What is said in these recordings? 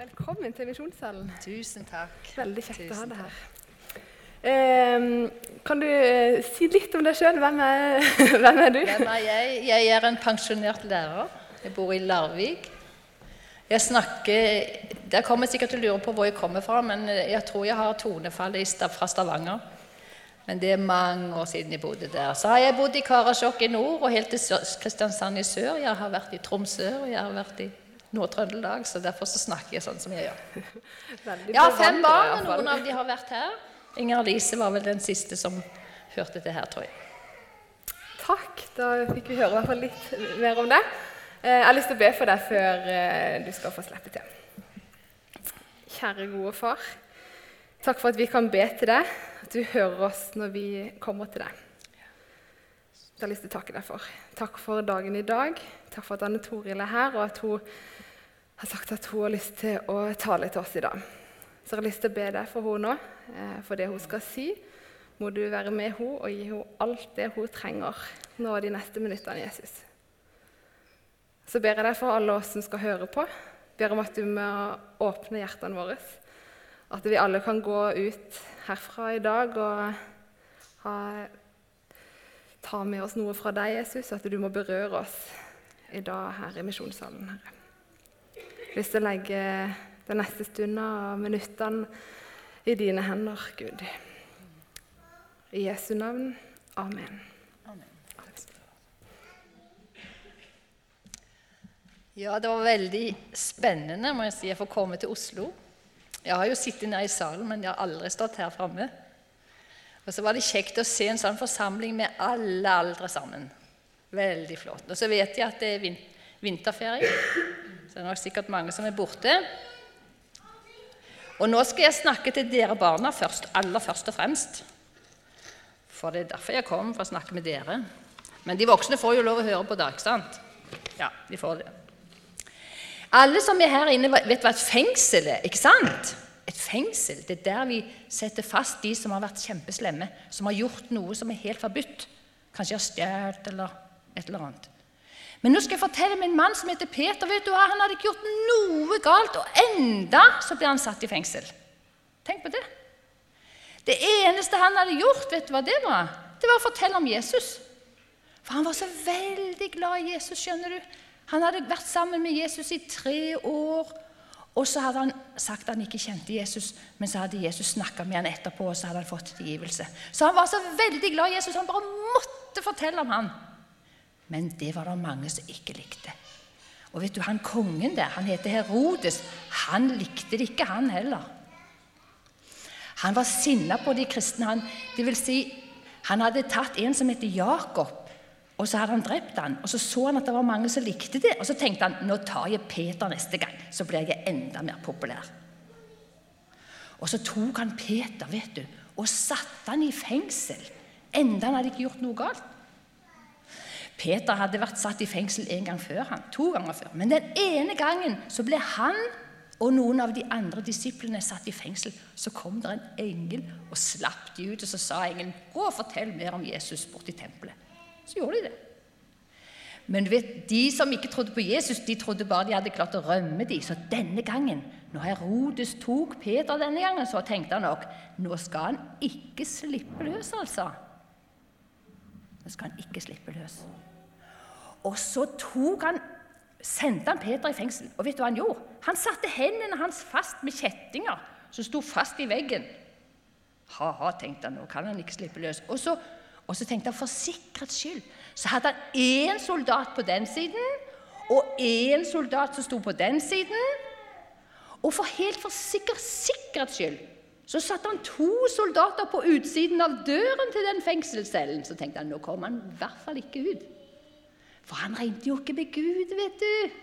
Velkommen til Misjonssalen. Tusen takk. Veldig kjekt å ha deg her. Eh, kan du eh, si litt om deg sjøl? Hvem, hvem er du? Hvem er jeg? Jeg er en pensjonert lærer. Jeg bor i Larvik. Jeg snakker Dere kommer sikkert til å lure på hvor jeg kommer fra, men jeg tror jeg har tonefallet fra Stavanger. Men det er mange år siden jeg bodde der. Så har jeg bodd i Karasjok i nord og helt til Kristiansand i sør. Jeg har vært i Tromsø og jeg har vært i Nord-Trøndelag, så derfor så snakker jeg sånn som jeg gjør. Veldig har fem barn, og noen av de har vært her. Inger Lise var vel den siste som hørte til her, tror jeg. Takk. Da fikk vi høre i hvert fall litt mer om det. Eh, jeg har lyst til å be for deg før eh, du skal få slippe til. Kjære gode far. Takk for at vi kan be til deg, at du hører oss når vi kommer til deg. Det har jeg lyst til å takke deg for. Takk for dagen i dag. Takk for at Anne Toril er her, og at hun har sagt at hun har lyst til å tale til oss i dag. Så jeg har lyst til å be deg for henne nå, eh, for det hun skal si. Må du være med henne og gi henne alt det hun trenger nå de neste minuttene, Jesus. Så ber jeg deg for alle oss som skal høre på. Ber om at du må åpne hjertene våre. At vi alle kan gå ut herfra i dag og ha, ta med oss noe fra deg, Jesus, at du må berøre oss i dag her i misjonssalen. Herre. Lyst til å legge den neste stunden og minuttene i dine hender, Gud. I Jesu navn. Amen. Ja, det var veldig spennende må jeg si, å få komme til Oslo. Jeg har jo sittet nede i salen, men jeg har aldri stått her framme. Og så var det kjekt å se en sånn forsamling med alle aldre sammen. Veldig flott. Og så vet jeg at det er vin vinterferie, så det er nok sikkert mange som er borte. Og nå skal jeg snakke til dere barna først, aller først og fremst. For det er derfor jeg kom, for å snakke med dere. Men de voksne får jo lov å høre på det, ikke sant? Ja, de får det. Alle som er her inne, vet hva et fengsel er, ikke sant? Et fengsel, det er der vi setter fast de som har vært kjempeslemme, som har gjort noe som er helt forbudt. Kanskje har stjålet eller et eller annet. Men nå skal jeg fortelle om en mann som heter Peter. vet du hva? Han hadde ikke gjort noe galt, og enda så ble han satt i fengsel. Tenk på det. Det eneste han hadde gjort, vet du hva det var? Det var å fortelle om Jesus. For han var så veldig glad i Jesus, skjønner du. Han hadde vært sammen med Jesus i tre år. Og så hadde han sagt at han ikke kjente Jesus, men så hadde Jesus snakka med han etterpå, og så hadde han fått tilgivelse. Så han var så veldig glad i Jesus, han bare måtte fortelle om han. Men det var det mange som ikke likte. Og vet du, han kongen der, han heter Herodes, han likte det ikke, han heller. Han var sinna på de kristne. Han, det vil si, han hadde tatt en som heter Jakob, og så hadde han drept han. Og så så han at det var mange som likte det, og så tenkte han nå tar jeg Peter neste gang, så blir jeg enda mer populær. Og så tok han Peter vet du, og satte han i fengsel, enda han hadde ikke gjort noe galt. Peter hadde vært satt i fengsel en gang før han, to ganger før. Men den ene gangen så ble han og noen av de andre disiplene satt i fengsel. Så kom det en engel og slapp de ut, og så sa engelen, 'Gå og fortell mer om Jesus borti tempelet.' Så gjorde de det. Men vet, de som ikke trodde på Jesus, de trodde bare de hadde klart å rømme de. Så denne gangen, når Herodes tok Peter denne gangen, så tenkte han nok nå skal han ikke slippe løs, altså. Nå skal han ikke slippe løs. Og så tok han, sendte han Peter i fengsel. Og vet du hva han gjorde? Han satte hendene hans fast med kjettinger som sto fast i veggen. Ha-ha, tenkte han, nå kan han ikke slippe løs. Og så, og så tenkte han for sikkerhets skyld så hadde han én soldat på den siden og én soldat som sto på den siden. Og for helt for sikker, sikkerhets skyld så satte han to soldater på utsiden av døren til den fengselscellen. Så tenkte han nå kommer han i hvert fall ikke ut. For han regnet jo ikke med Gud, vet du.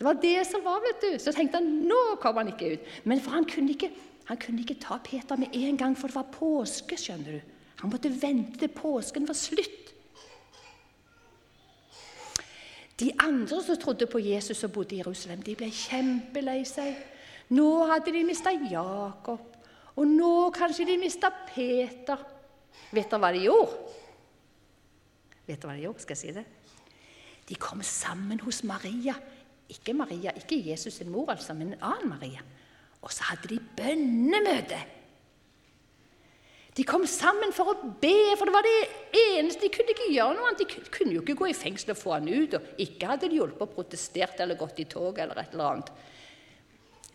Det var det som var, vet du. Så tenkte han nå kommer han ikke ut. Men for han kunne ikke, han kunne ikke ta Peter med en gang, for det var påske. skjønner du. Han måtte vente til påsken var slutt. De andre som trodde på Jesus og bodde i Jerusalem, de ble kjempelei seg. Nå hadde de mista Jakob, og nå kanskje de mista Peter. Vet dere hva de gjorde? Vet du hva de gjorde? Skal jeg si det? De kom sammen hos Maria Ikke Maria, ikke Jesus sin mor, altså, men en annen Maria. Og så hadde de bønnemøte. De kom sammen for å be, for det var det eneste. De kunne ikke gjøre noe annet. De kunne jo ikke gå i fengsel og få han ut. Og ikke hadde de hjulpet og protestert eller gått i tog eller et eller annet.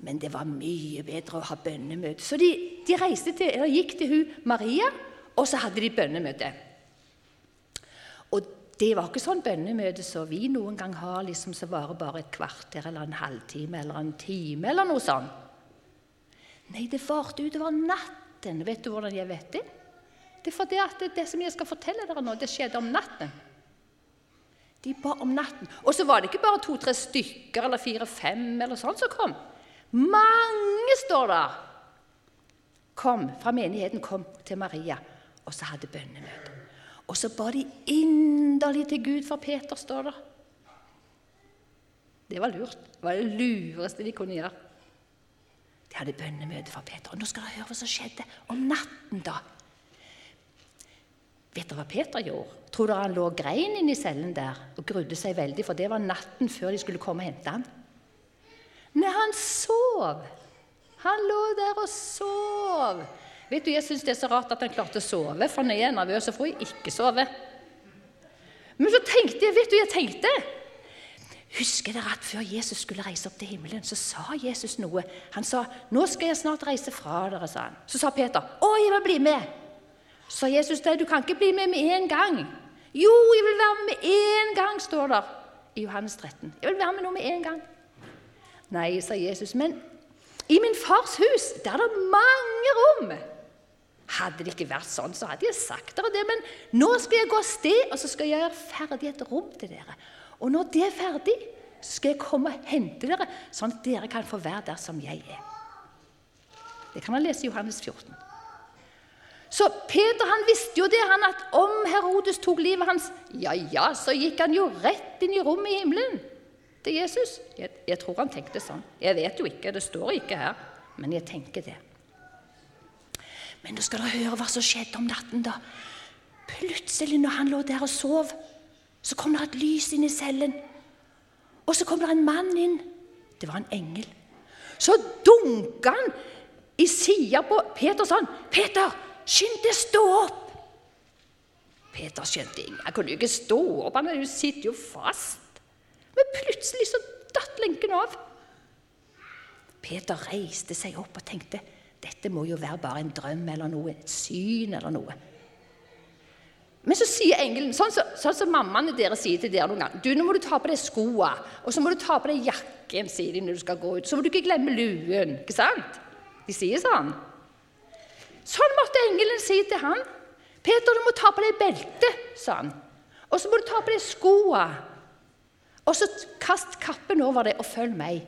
Men det var mye bedre å ha bønnemøte. Så de, de til, gikk til hun Maria, og så hadde de bønnemøte. Det var ikke sånn bønnemøte som vi noen gang har, liksom som varer bare et kvarter eller en halvtime eller en time eller noe sånt. Nei, det varte utover natt natten. Vet du hvordan jeg vet det? Det er fordi at det som jeg skal fortelle dere nå, det skjedde om natten. De ba om natten. Og så var det ikke bare to-tre stykker eller fire-fem eller sånn som kom. Mange, står der, kom fra menigheten kom til Maria, og så hadde bønnemøte. Og så ba de inderlig til Gud for Peter, står det. Det var lurt. Det var det lureste de kunne gjøre. De hadde bønnemøte for Peter. Og nå skal dere høre hva som skjedde om natten. da. Vet dere hva Peter gjorde? Tror dere han lå og grein inne i cellen der og grudde seg veldig? For det var natten før de skulle komme og hente ham. Nei, han sov. Han lå der og sov. Vet du, Jeg syns det er så rart at han klarte å sove, for når jeg er nervøs, så får jeg ikke sove. Men så tenkte jeg, vet du, jeg tenkte Husker dere at før Jesus skulle reise opp til himmelen, så sa Jesus noe? Han sa, 'Nå skal jeg snart reise fra dere', sa han. Så sa Peter, 'Å, jeg vil bli med'. Sa Jesus, 'Du kan ikke bli med med en gang'. 'Jo, jeg vil være med med en gang', står det i Johannes 13. 'Jeg vil være med nå med en gang'. Nei, sa Jesus, 'men i min fars hus der er det mange rom'. Hadde det ikke vært sånn, så hadde jeg sagt dere det. Men nå skal jeg gå av sted, og så skal jeg gjøre ferdig et rom til dere. Og når det er ferdig, så skal jeg komme og hente dere, sånn at dere kan få være der som jeg er. Det kan man lese i Johannes 14. Så Peter han visste jo det, han at om Herodes tok livet hans, ja, ja, så gikk han jo rett inn i rommet i himmelen til Jesus. Jeg, jeg tror han tenkte sånn. Jeg vet jo ikke, det står ikke her, men jeg tenker det. Men nå skal dere høre hva som skjedde om natten. da. Plutselig, når han lå der og sov, så kom det et lys inn i cellen. Og så kom det en mann inn. Det var en engel. Så dunka han i sida på Peter sånn. 'Peter, skynd deg, stå opp!' Peter skjønte ingenting. Han kunne jo ikke stå opp, han sitter jo fast. Men plutselig så datt lenken av. Peter reiste seg opp og tenkte dette må jo være bare en drøm eller noe, et syn eller noe. Men så sier engelen, sånn som så, sånn så mammaene deres sier til dere noen ganger du, 'Nå må du ta på deg skoene, og så må du ta på deg jakken', sier de når du skal gå ut. 'Så må du ikke glemme luen.' Ikke sant? De sier sånn. Sånn måtte engelen si til han. 'Peter, du må ta på deg beltet', sa han. 'Og så må du ta på deg skoene.' 'Og så kast kappen over deg, og følg meg.'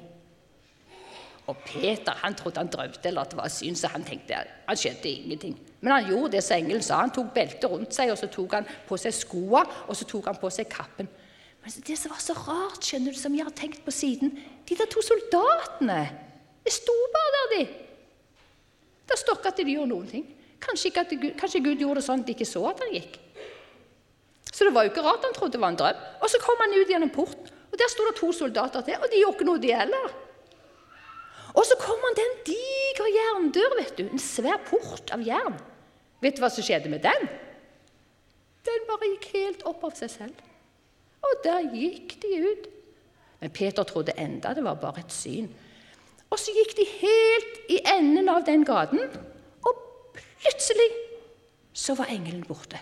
Og Peter han trodde han drømte eller at det var syn, så han tenkte han skjedde ingenting. Men han gjorde det som engelen sa. Han tok beltet rundt seg, og så tok han på seg skoene, og så tok han på seg kappen. Men det som var så rart, skjønner du, som jeg har tenkt på siden De der to soldatene Det sto bare der, de. Det står ikke at de gjorde noen ting. Kanskje, Gud, kanskje Gud gjorde det sånn at de ikke så at han gikk. Så det var jo ikke rart han trodde det var en drøm. Og så kom han ut gjennom porten, og der sto det to soldater til, og de gjorde ikke noe, de heller. Og så kom han til en diger jerndør, vet du. En svær port av jern. Vet du hva som skjedde med den? Den bare gikk helt opp av seg selv. Og der gikk de ut. Men Peter trodde enda det var bare et syn. Og så gikk de helt i enden av den gaten, og plutselig så var engelen borte.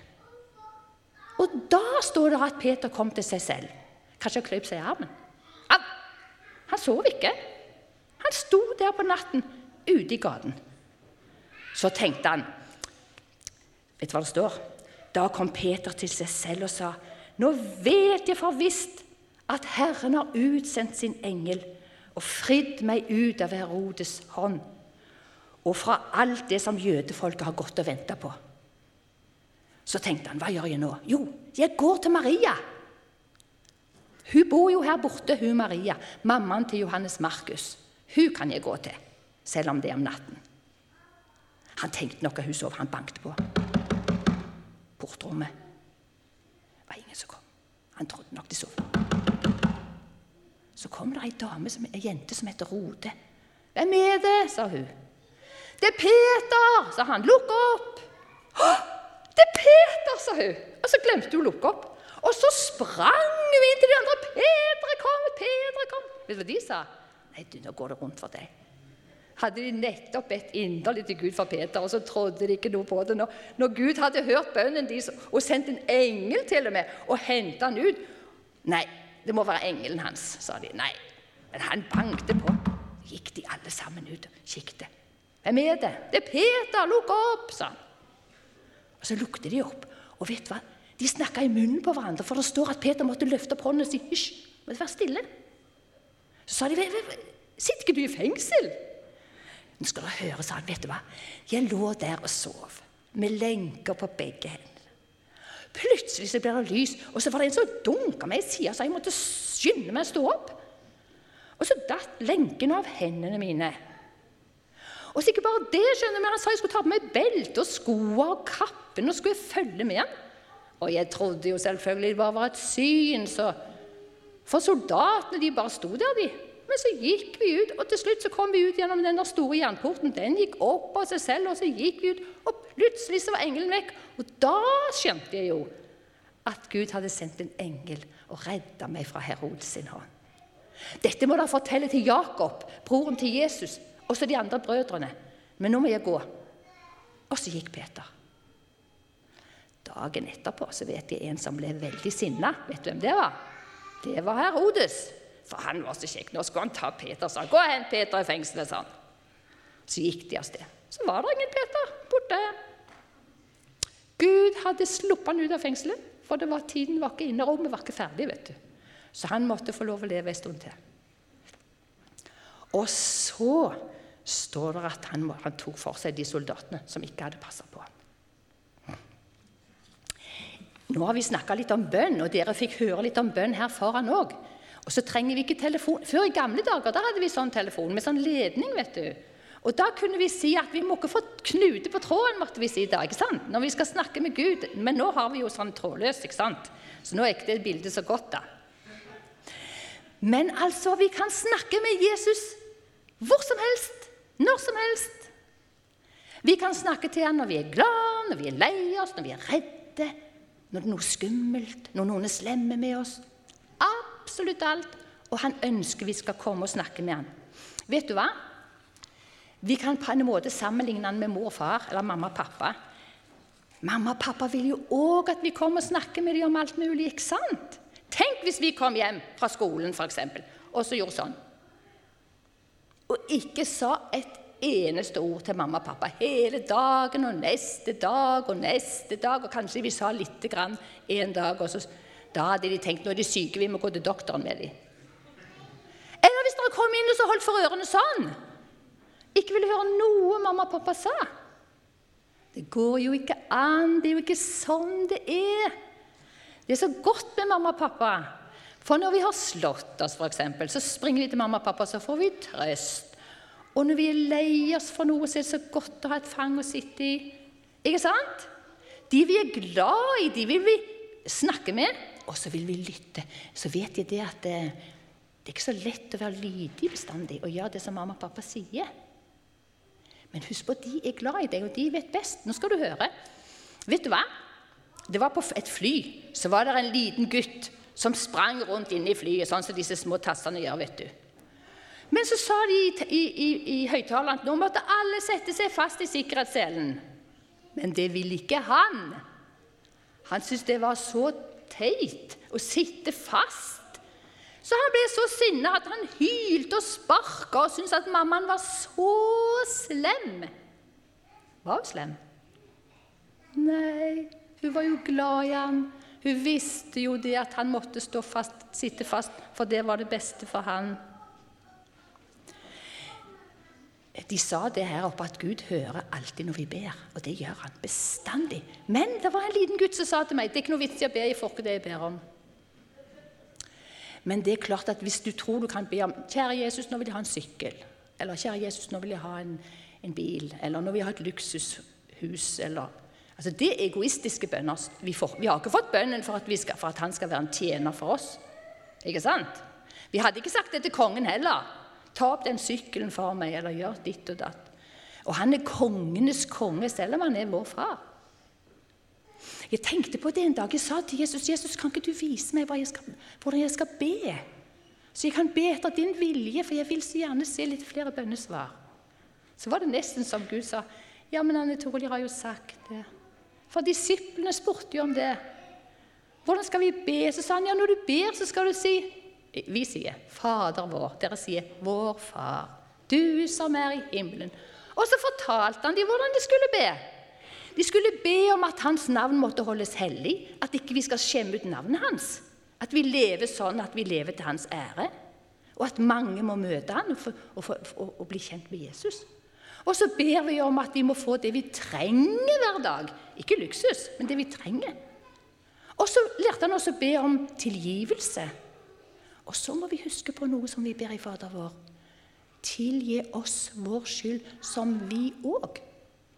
Og da står det at Peter kom til seg selv. Kanskje han kløp seg i armen. Han, han sov ikke. Han sto der på natten ute i gaten. Så tenkte han Vet du hva det står? Da kom Peter til seg selv og sa, 'Nå vet jeg for visst at Herren har utsendt sin engel' 'og fridd meg ut av Herodes hånd' 'og fra alt det som jødefolket har gått og venta på'. Så tenkte han, 'Hva gjør jeg nå?' Jo, jeg går til Maria. Hun bor jo her borte, hun Maria, mammaen til Johannes Markus. Hun kan jeg gå til, selv om det er om natten. Han tenkte at hun sov. Han bankte på portrommet. Det var ingen som kom. Han trodde nok de sov. Så kom det ei dame, som, ei jente som heter Rode. 'Hvem er det?' sa hun. 'Det er Peter', sa han. 'Lukk opp.' 'Det er Peter', sa hun. Og så glemte hun å lukke opp. Og så sprang vi inn til de andre. 'Peter er kommet! Peter er! Vet du hva de sa? Nei, du, nå går det rundt for deg. Hadde de nettopp bedt inderlig til Gud for Peter, og så trodde de ikke noe på det. Når, når Gud hadde hørt bønnen deres og sendt en engel til og med og henta han ut Nei, det må være engelen hans, sa de. Nei, men han bankte på. gikk de alle sammen ut og kikket. Hvem er det? Det er Peter! Lukk opp! sa han. Og så lukket de opp. Og vet du hva? De snakka i munnen på hverandre, for det står at Peter måtte løfte opp hånden og si hysj, må du være stille. Så sa de sitter ikke du i fengsel? Nå skal dere høre, sa han. Vet du hva? Jeg lå der og sov med lenker på begge hendene. Plutselig så ble det lys, og så var det en som dunka meg i sida, så jeg måtte skynde meg å stå opp. Og så datt lenken av hendene mine. Og så ikke bare det, skjønner du, men han sa jeg skulle ta på meg belte og skoene og kappen og skulle følge med. Og jeg trodde jo selvfølgelig det bare var et syn, så For soldatene, de bare sto der, de. Men så gikk vi ut, og til slutt så kom vi ut gjennom den store jernporten. Den gikk opp av seg selv, og så gikk vi ut, og plutselig så var engelen vekk. Og da skjønte jeg jo at Gud hadde sendt en engel og redda meg fra Herodes sin hånd. Dette må dere fortelle til Jakob, broren til Jesus, og så de andre brødrene. Men nå må jeg gå. Og så gikk Peter. Dagen etterpå så vet jeg en som ble veldig sinna. Vet du hvem det var? Det var Herodes. For han var så kjekk. Nå skulle han ta Peter, sa han. Gå og hent Peter i fengselet, sa han. Så gikk de av sted. Så var det ingen Peter borte. Gud hadde sluppet han ut av fengselet, for det var tiden var ikke inne. Rommet var ikke ferdig. vet du. Så han måtte få lov å leve en stund til. Og så står det at han, han tok for seg de soldatene som ikke hadde passa på ham. Nå har vi snakka litt om bønn, og dere fikk høre litt om bønn her foran òg. Og så trenger vi ikke telefon. Før i gamle dager da hadde vi sånn telefon med sånn ledning. vet du. Og da kunne vi si at vi må ikke få knute på tråden, måtte vi si da, ikke sant? når vi skal snakke med Gud. Men nå har vi jo sånn trådløs, ikke sant? så nå er ikke det bildet så godt, da. Men altså, vi kan snakke med Jesus hvor som helst, når som helst. Vi kan snakke til ham når vi er glad, når vi er lei oss, når vi er redde, når det er noe skummelt, når noen er slemme med oss. Absolutt alt. Og han ønsker vi skal komme og snakke med han. Vet du hva? Vi kan på en måte sammenligne han med mor og far, eller mamma og pappa. Mamma og pappa vil jo òg at vi kommer og snakker med dem om alt mulig. ikke sant? Tenk hvis vi kom hjem fra skolen for eksempel, og så gjorde sånn. Og ikke sa et eneste ord til mamma og pappa hele dagen og neste dag og neste dag. Og kanskje vi sa lite grann en dag, og så, da hadde de tenkt nå er de syke, vi må gå til doktoren med dem. Eller hvis dere kom inn og så holdt for ørene sånn. Ikke ville høre noe mamma og pappa sa. Det går jo ikke an. Det er jo ikke sånn det er. Det er så godt med mamma og pappa. For når vi har slått oss, eksempel, så springer vi til mamma og pappa, så får vi trøst. Og når vi er lei oss for noe, så er det så godt å ha et fang å sitte i. Ikke sant? De vi er glad i, de vil vi snakke med, og så vil vi lytte. Så vet jeg det at det, det er ikke så lett å være lydig bestandig og gjøre det som mamma og pappa sier. Men husk på, de er glad i deg, og de vet best. Nå skal du høre. Vet du hva? Det var på et fly. Så var det en liten gutt som sprang rundt inne i flyet, sånn som disse små tassene gjør. vet du. Men så sa de i, i, i, høyttaleren at nå måtte alle sette seg fast i sikkerhetsselen. Men det ville ikke han. Han syntes det var så teit å sitte fast. Så han ble så sinna at han hylte og sparka og syntes at mammaen var så slem. Var hun slem? Nei, hun var jo glad i han. Hun visste jo det at han måtte stå fast, sitte fast, for det var det beste for han. De sa det her oppe at Gud hører alltid når vi ber, og det gjør han bestandig. Men det var en liten gutt som sa til meg det er ikke noe vits i å be, jeg får ikke det jeg ber om. Men det er klart at hvis du tror du kan be om Kjære Jesus, nå vil jeg ha en sykkel. Eller Kjære Jesus, nå vil jeg ha en, en bil. Eller nå vil jeg ha et luksushus. Eller Altså Det er egoistiske bønner. Vi, får, vi har ikke fått bønnen for at, skal, for at han skal være en tjener for oss. Ikke sant? Vi hadde ikke sagt det til kongen heller. Ta opp den sykkelen for meg, eller gjør ditt og datt. Og han er kongenes konge, selv om han er vår far. Jeg tenkte på det en dag. Jeg sa til Jesus Jesus, kan ikke du vise meg jeg skal, hvordan jeg skal be? Så jeg kan be etter din vilje, for jeg vil så gjerne se litt flere bønnesvar. Så var det nesten som Gud sa. Ja, men Anne Toril har jo sagt det. For disiplene spurte jo om det. Hvordan skal vi be? Så sa han ja, når du ber, så skal du si Vi sier Fader vår. Dere sier Vår Far. Du som er i himmelen. Og så fortalte han dem hvordan de skulle be. De skulle be om at hans navn måtte holdes hellig, at ikke vi skal skjemme ut navnet hans. At vi lever sånn at vi lever til hans ære. Og at mange må møte han og, og, og, og bli kjent med Jesus. Og så ber vi om at vi må få det vi trenger hver dag. Ikke luksus, men det vi trenger. Og så lærte han oss å be om tilgivelse. Og så må vi huske på noe som vi ber i Fader vår. Tilgi oss vår skyld, som vi òg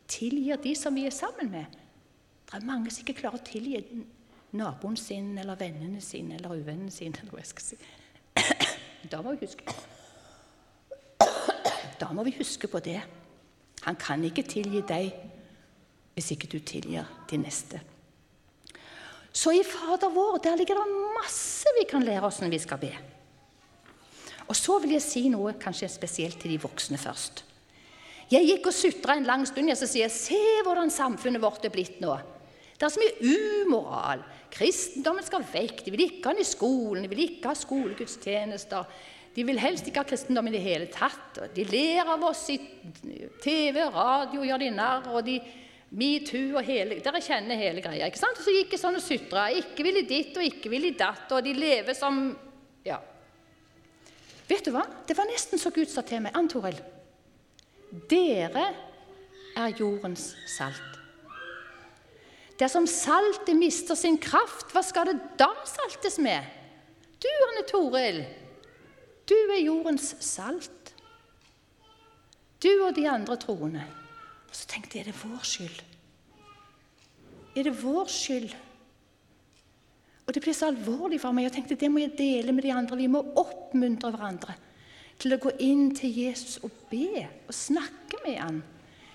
tilgir de som vi er sammen med. Det er mange som ikke klarer å tilgi naboen sin eller vennene sine eller uvennene sine. Eller hva jeg skal si. Da må Da må vi huske på det. Han kan ikke tilgi deg hvis ikke du tilgir de neste. Så i Fader vår der ligger det masse vi kan lære oss når vi skal be. Og så vil jeg si noe kanskje spesielt til de voksne først. Jeg gikk og sutra en lang stund, og så sier jeg se hvordan samfunnet vårt er blitt nå. Det er så mye umoral. Kristendommen skal vekk. De vil ikke ha den i skolen, de vil ikke ha skolegudstjenester. De vil helst ikke ha kristendom i det hele tatt. De ler av oss i TV og radio, gjør de narr. og de Metoo og hele Dere kjenner hele greia. ikke sant? Og så gikk jeg sånn og sutra. Ikke vil ditt og ikke vil datt. Og de lever som Ja. Vet du hva? Det var nesten så Gud sa til meg. Ann Toril. Dere er jordens salt. Dersom saltet mister sin kraft, hva skal det da saltes med? Du, Anne Toril, du er jordens salt. Du og de andre troende. Og så tenkte jeg, er det vår skyld? Er det vår skyld? Og det ble så alvorlig for meg. Jeg tenkte det må jeg dele med de andre. Vi må oppmuntre hverandre til å gå inn til Jesus og be og snakke med han.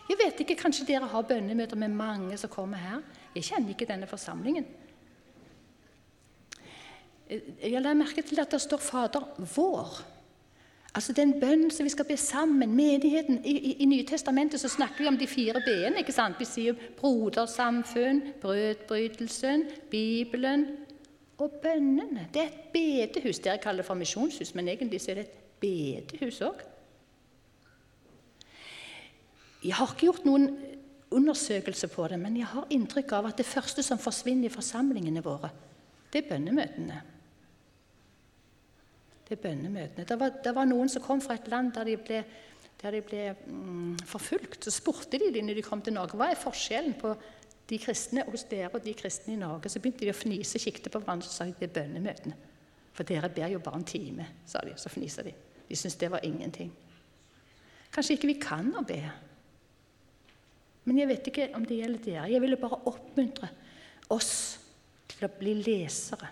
Jeg vet ikke, Kanskje dere har bønnemøter med mange som kommer her? Jeg kjenner ikke denne forsamlingen. Jeg la merke til at det står 'Fader vår'. Altså Den bønnen som vi skal be sammen, menigheten I, i, i Nytestamentet så snakker vi om de fire b-ene. ikke sant? Vi sier brodersamfunn, brødbrytelsen, Bibelen og bønnene. Det er et bedehus. Dere kaller det for misjonshus, men egentlig så er det et bedehus òg. Jeg har ikke gjort noen undersøkelse på det, men jeg har inntrykk av at det første som forsvinner i forsamlingene våre, det er bønnemøtene. Er bønnemøtene. Det var, det var noen som kom fra et land der de ble, der de ble mm, forfulgt. Så spurte de dem når de kom til Norge hva er forskjellen på de kristne hos dere og de kristne i Norge. Så begynte de å fnise og kikte på hverandre og sa de, det er bønnemøtene. For dere ber jo bare en time, sa de. Så fnisa de. De syntes det var ingenting. Kanskje ikke vi kan å be. Men jeg vet ikke om det gjelder dere. Jeg ville bare oppmuntre oss til å bli lesere.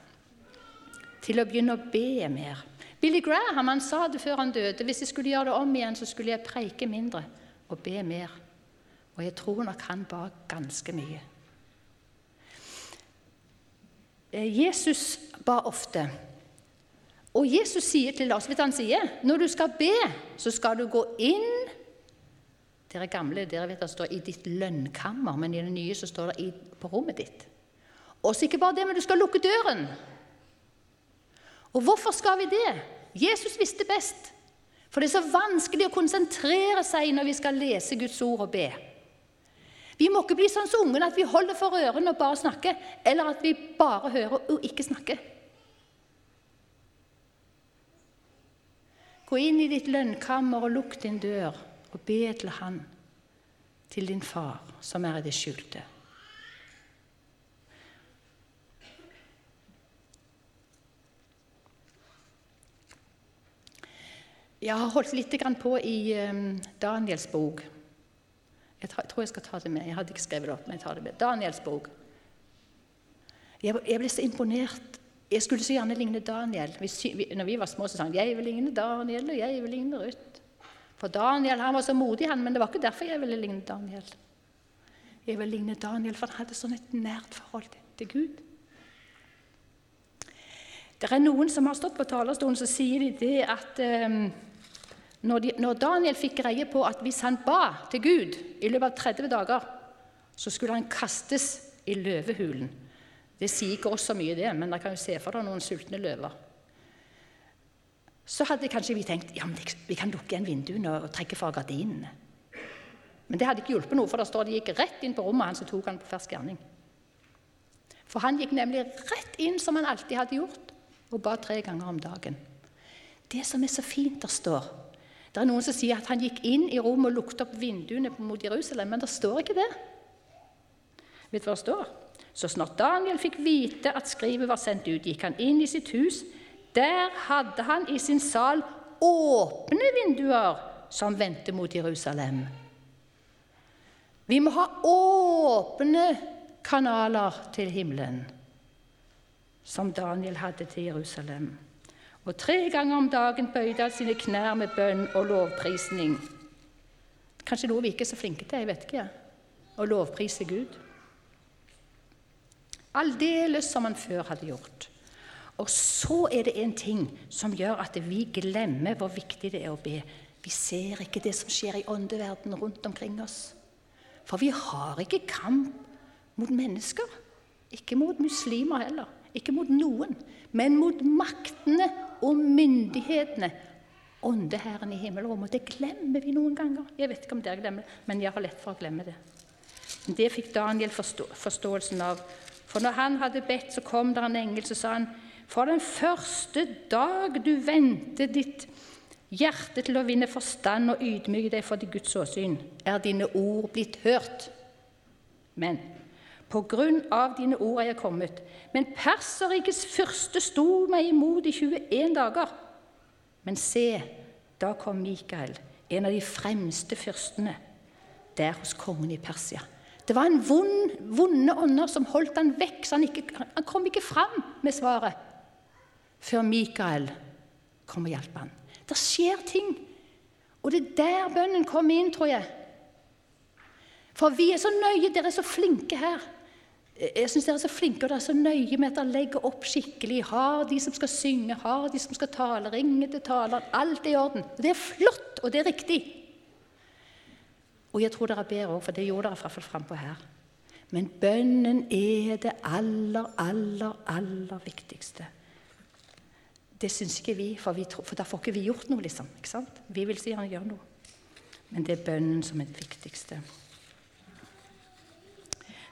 Til å begynne å be mer. Billy Graham han sa det før han døde. Hvis jeg skulle gjøre det om igjen, så skulle jeg preike mindre og be mer. Og jeg tror nok han ba ganske mye. Eh, Jesus ba ofte. Og Jesus sier til oss, vet han sier, når du skal be, så skal du gå inn Dere gamle dere vet det står 'i ditt lønnkammer', men i det nye så står det 'på rommet ditt'. Og så ikke bare det, men du skal lukke døren. Og hvorfor skal vi det? Jesus visste best. For det er så vanskelig å konsentrere seg når vi skal lese Guds ord og be. Vi må ikke bli sånn som ungene at vi holder for ørene og bare snakker, eller at vi bare hører og ikke snakker. Gå inn i ditt lønnkammer og lukk din dør, og be til Han, til din far, som er i det skjulte. Jeg har holdt litt på i ehm, Daniels bok. Jeg tror jeg skal ta det med. Jeg hadde ikke skrevet det opp, men jeg tar det med. Daniels bok. Jeg ble så imponert Jeg skulle så gjerne ligne Daniel. Når vi var små, så sa han 'Jeg vil ligne Daniel, og jeg vil ligne Ruth'. For Daniel han var så modig, han, men det var ikke derfor jeg ville ligne Daniel. Jeg vil ligne Daniel, for han hadde sånn et nært forhold til, Gud. Det er noen som har stått på talerstolen, så sier de det at eh, når, de, når Daniel fikk greie på at hvis han ba til Gud i løpet av 30 dager, så skulle han kastes i løvehulen. Det sier ikke oss så mye, det, men dere kan jo se for dere noen sultne løver. Så hadde kanskje vi tenkt ja, men vi kan lukke igjen vinduene og trekke fra gardinene. Men det hadde ikke hjulpet noe, for det står de gikk rett inn på rommet hans og tok han på fersk gjerning. For han gikk nemlig rett inn som han alltid hadde gjort, og ba tre ganger om dagen. Det som er så fint, der står Det er noen som sier at han gikk inn i Rom og lukket opp vinduene mot Jerusalem, men det står ikke det. Vet du hva det står? Så snart Daniel fikk vite at skrivet var sendt ut, gikk han inn i sitt hus. Der hadde han i sin sal åpne vinduer som vendte mot Jerusalem. Vi må ha åpne kanaler til himmelen, som Daniel hadde til Jerusalem. Og tre ganger om dagen bøyde han sine knær med bønn og lovprisning. Kanskje noe vi ikke er så flinke til, jeg vet ikke. Å lovprise Gud. Aldeles som han før hadde gjort. Og så er det en ting som gjør at vi glemmer hvor viktig det er å be. Vi ser ikke det som skjer i åndeverdenen rundt omkring oss. For vi har ikke kamp mot mennesker. Ikke mot muslimer heller. Ikke mot noen. Men mot maktene og myndighetene. Åndeherren i himmelrommet. Det glemmer vi noen ganger. Jeg vet ikke om dere glemmer det, men jeg har lett for å glemme det. Det fikk Daniel forstå forståelsen av. For når han hadde bedt, så kom der en engel så sa han, For den første dag du vendte ditt hjerte til å vinne forstand og ydmyke deg for de Guds åsyn, er dine ord blitt hørt. Men på grunn av dine ord er jeg kommet. Men Perserrikets fyrste sto meg imot i 21 dager. Men se, da kom Mikael, en av de fremste fyrstene, der hos kongen i Persia. Det var en vond, vonde ånder som holdt han vekk, så han, ikke, han kom ikke fram med svaret før Mikael kom og hjalp han. Det skjer ting. Og det er der bønnen kommer inn, tror jeg. For vi er så nøye, dere er så flinke her. Jeg synes dere er så flinke, og dere er så nøye med at dere legger opp skikkelig. Har de som skal synge, har de som skal tale, ringe til taleren. Alt er i orden. Det er flott, og det er riktig. Og jeg tror dere ber òg, for det gjorde dere i hvert fall frampå her. Men bønnen er det aller, aller, aller viktigste. Det syns ikke vi, for, vi tror, for da får ikke vi gjort noe, liksom. ikke sant? Vi vil si gjerne gjøre noe. Men det er bønnen som er det viktigste.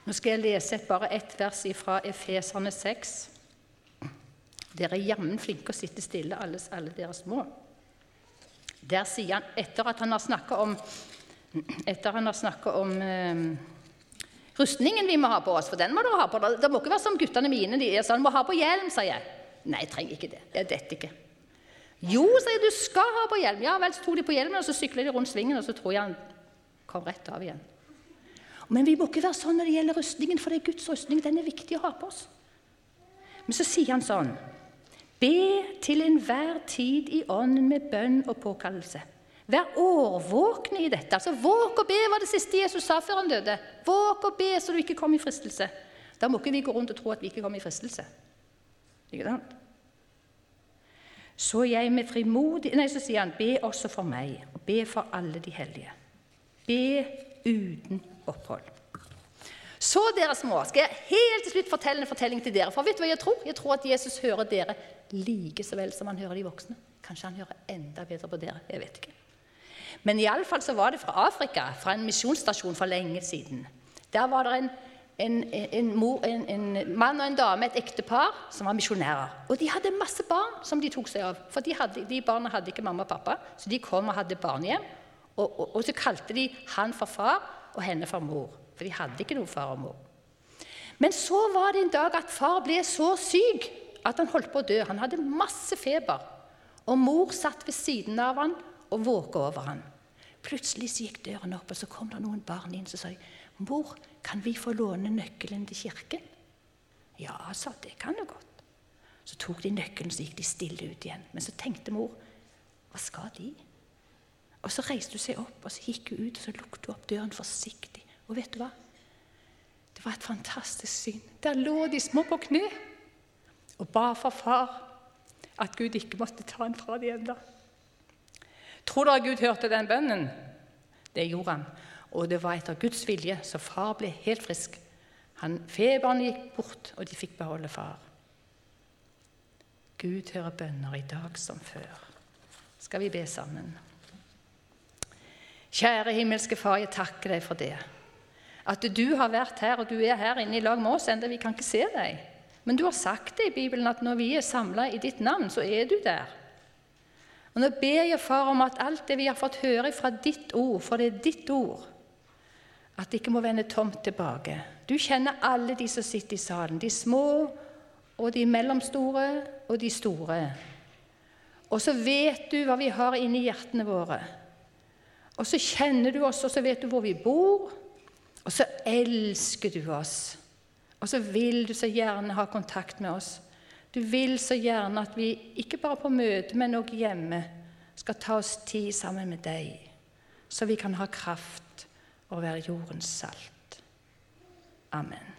Nå skal jeg lese bare ett vers fra Efeserne 6. Dere er jammen flinke å sitte stille, alle, alle dere små. Der sier han, etter at han har snakka om, om eh, rustningen vi må ha på oss, for den må dere ha på. Det må ikke være som guttene mine. De er sånn, må ha på hjelm, sier jeg. Nei, jeg trenger ikke det. Jeg detter ikke. Jo, sier jeg, du skal ha på hjelm. Ja vel, så tok de på hjelmen, og så sykler de rundt svingen, og så tror jeg han kom rett av igjen. Men vi må ikke være sånn når det gjelder rustningen, for det er Guds rustning. Den er viktig å ha på oss. Men så sier han sånn Be til enhver tid i ånden med bønn og påkallelse. Vær årvåkne i dette. Altså, Våk og be var det siste Jesus sa før han døde. Våk og be så du ikke kommer i fristelse. Da må ikke vi gå rundt og tro at vi ikke kommer i fristelse. Ikke sant? Så jeg med frimodig Nei, så sier han, be også for meg, og be for alle de hellige. Be uten opphold. Så, dere små, skal jeg helt til slutt fortelle en fortelling til dere. For vet du hva jeg tror? Jeg tror at Jesus hører dere like så vel som han hører de voksne. Kanskje han hører enda bedre på dere. Jeg vet ikke. Men iallfall så var det fra Afrika, fra en misjonsstasjon for lenge siden. Der var det en, en, en, mor, en, mann og en dame, et ektepar, som var misjonærer. Og de hadde masse barn som de tok seg av. For de, hadde, de barna hadde ikke mamma og pappa, så de kom og hadde barnehjem. Og, og, og så kalte de han for far og henne for mor. For de hadde ikke noen far og mor. Men så var det en dag at far ble så syk at han holdt på å dø. Han hadde masse feber. Og mor satt ved siden av han og våka over han. Plutselig så gikk døren opp, og så kom det noen barn inn som sa mor, kan vi få låne nøkkelen til kirken? Ja, sa det kan du godt. Så tok de nøkkelen så gikk de stille ut igjen. Men så tenkte mor hva skal de? Og Så reiste hun seg opp og så gikk hun ut og så lukket hun opp døren forsiktig. Og vet du hva? Det var et fantastisk syn. Der lå de små på kne og ba for far at Gud ikke måtte ta ham fra dem ennå. Tror dere Gud hørte den bønnen? Det gjorde han. Og det var etter Guds vilje, så far ble helt frisk. Han, feberen gikk bort, og de fikk beholde far. Gud hører bønner i dag som før. Skal vi be sammen? Kjære himmelske Far, jeg takker deg for det. At du har vært her, og du er her inne i lag med oss, enda vi kan ikke se deg. Men du har sagt det i Bibelen at når vi er samla i ditt navn, så er du der. Og Nå ber jeg, far, om at alt det vi har fått høre fra ditt ord, for det er ditt ord, at det ikke må vende tomt tilbake. Du kjenner alle de som sitter i salen, de små og de mellomstore og de store. Og så vet du hva vi har inni hjertene våre. Og så kjenner du oss, og så vet du hvor vi bor, og så elsker du oss. Og så vil du så gjerne ha kontakt med oss. Du vil så gjerne at vi ikke bare på møte, men også hjemme skal ta oss tid sammen med deg, så vi kan ha kraft og være jordens salt. Amen.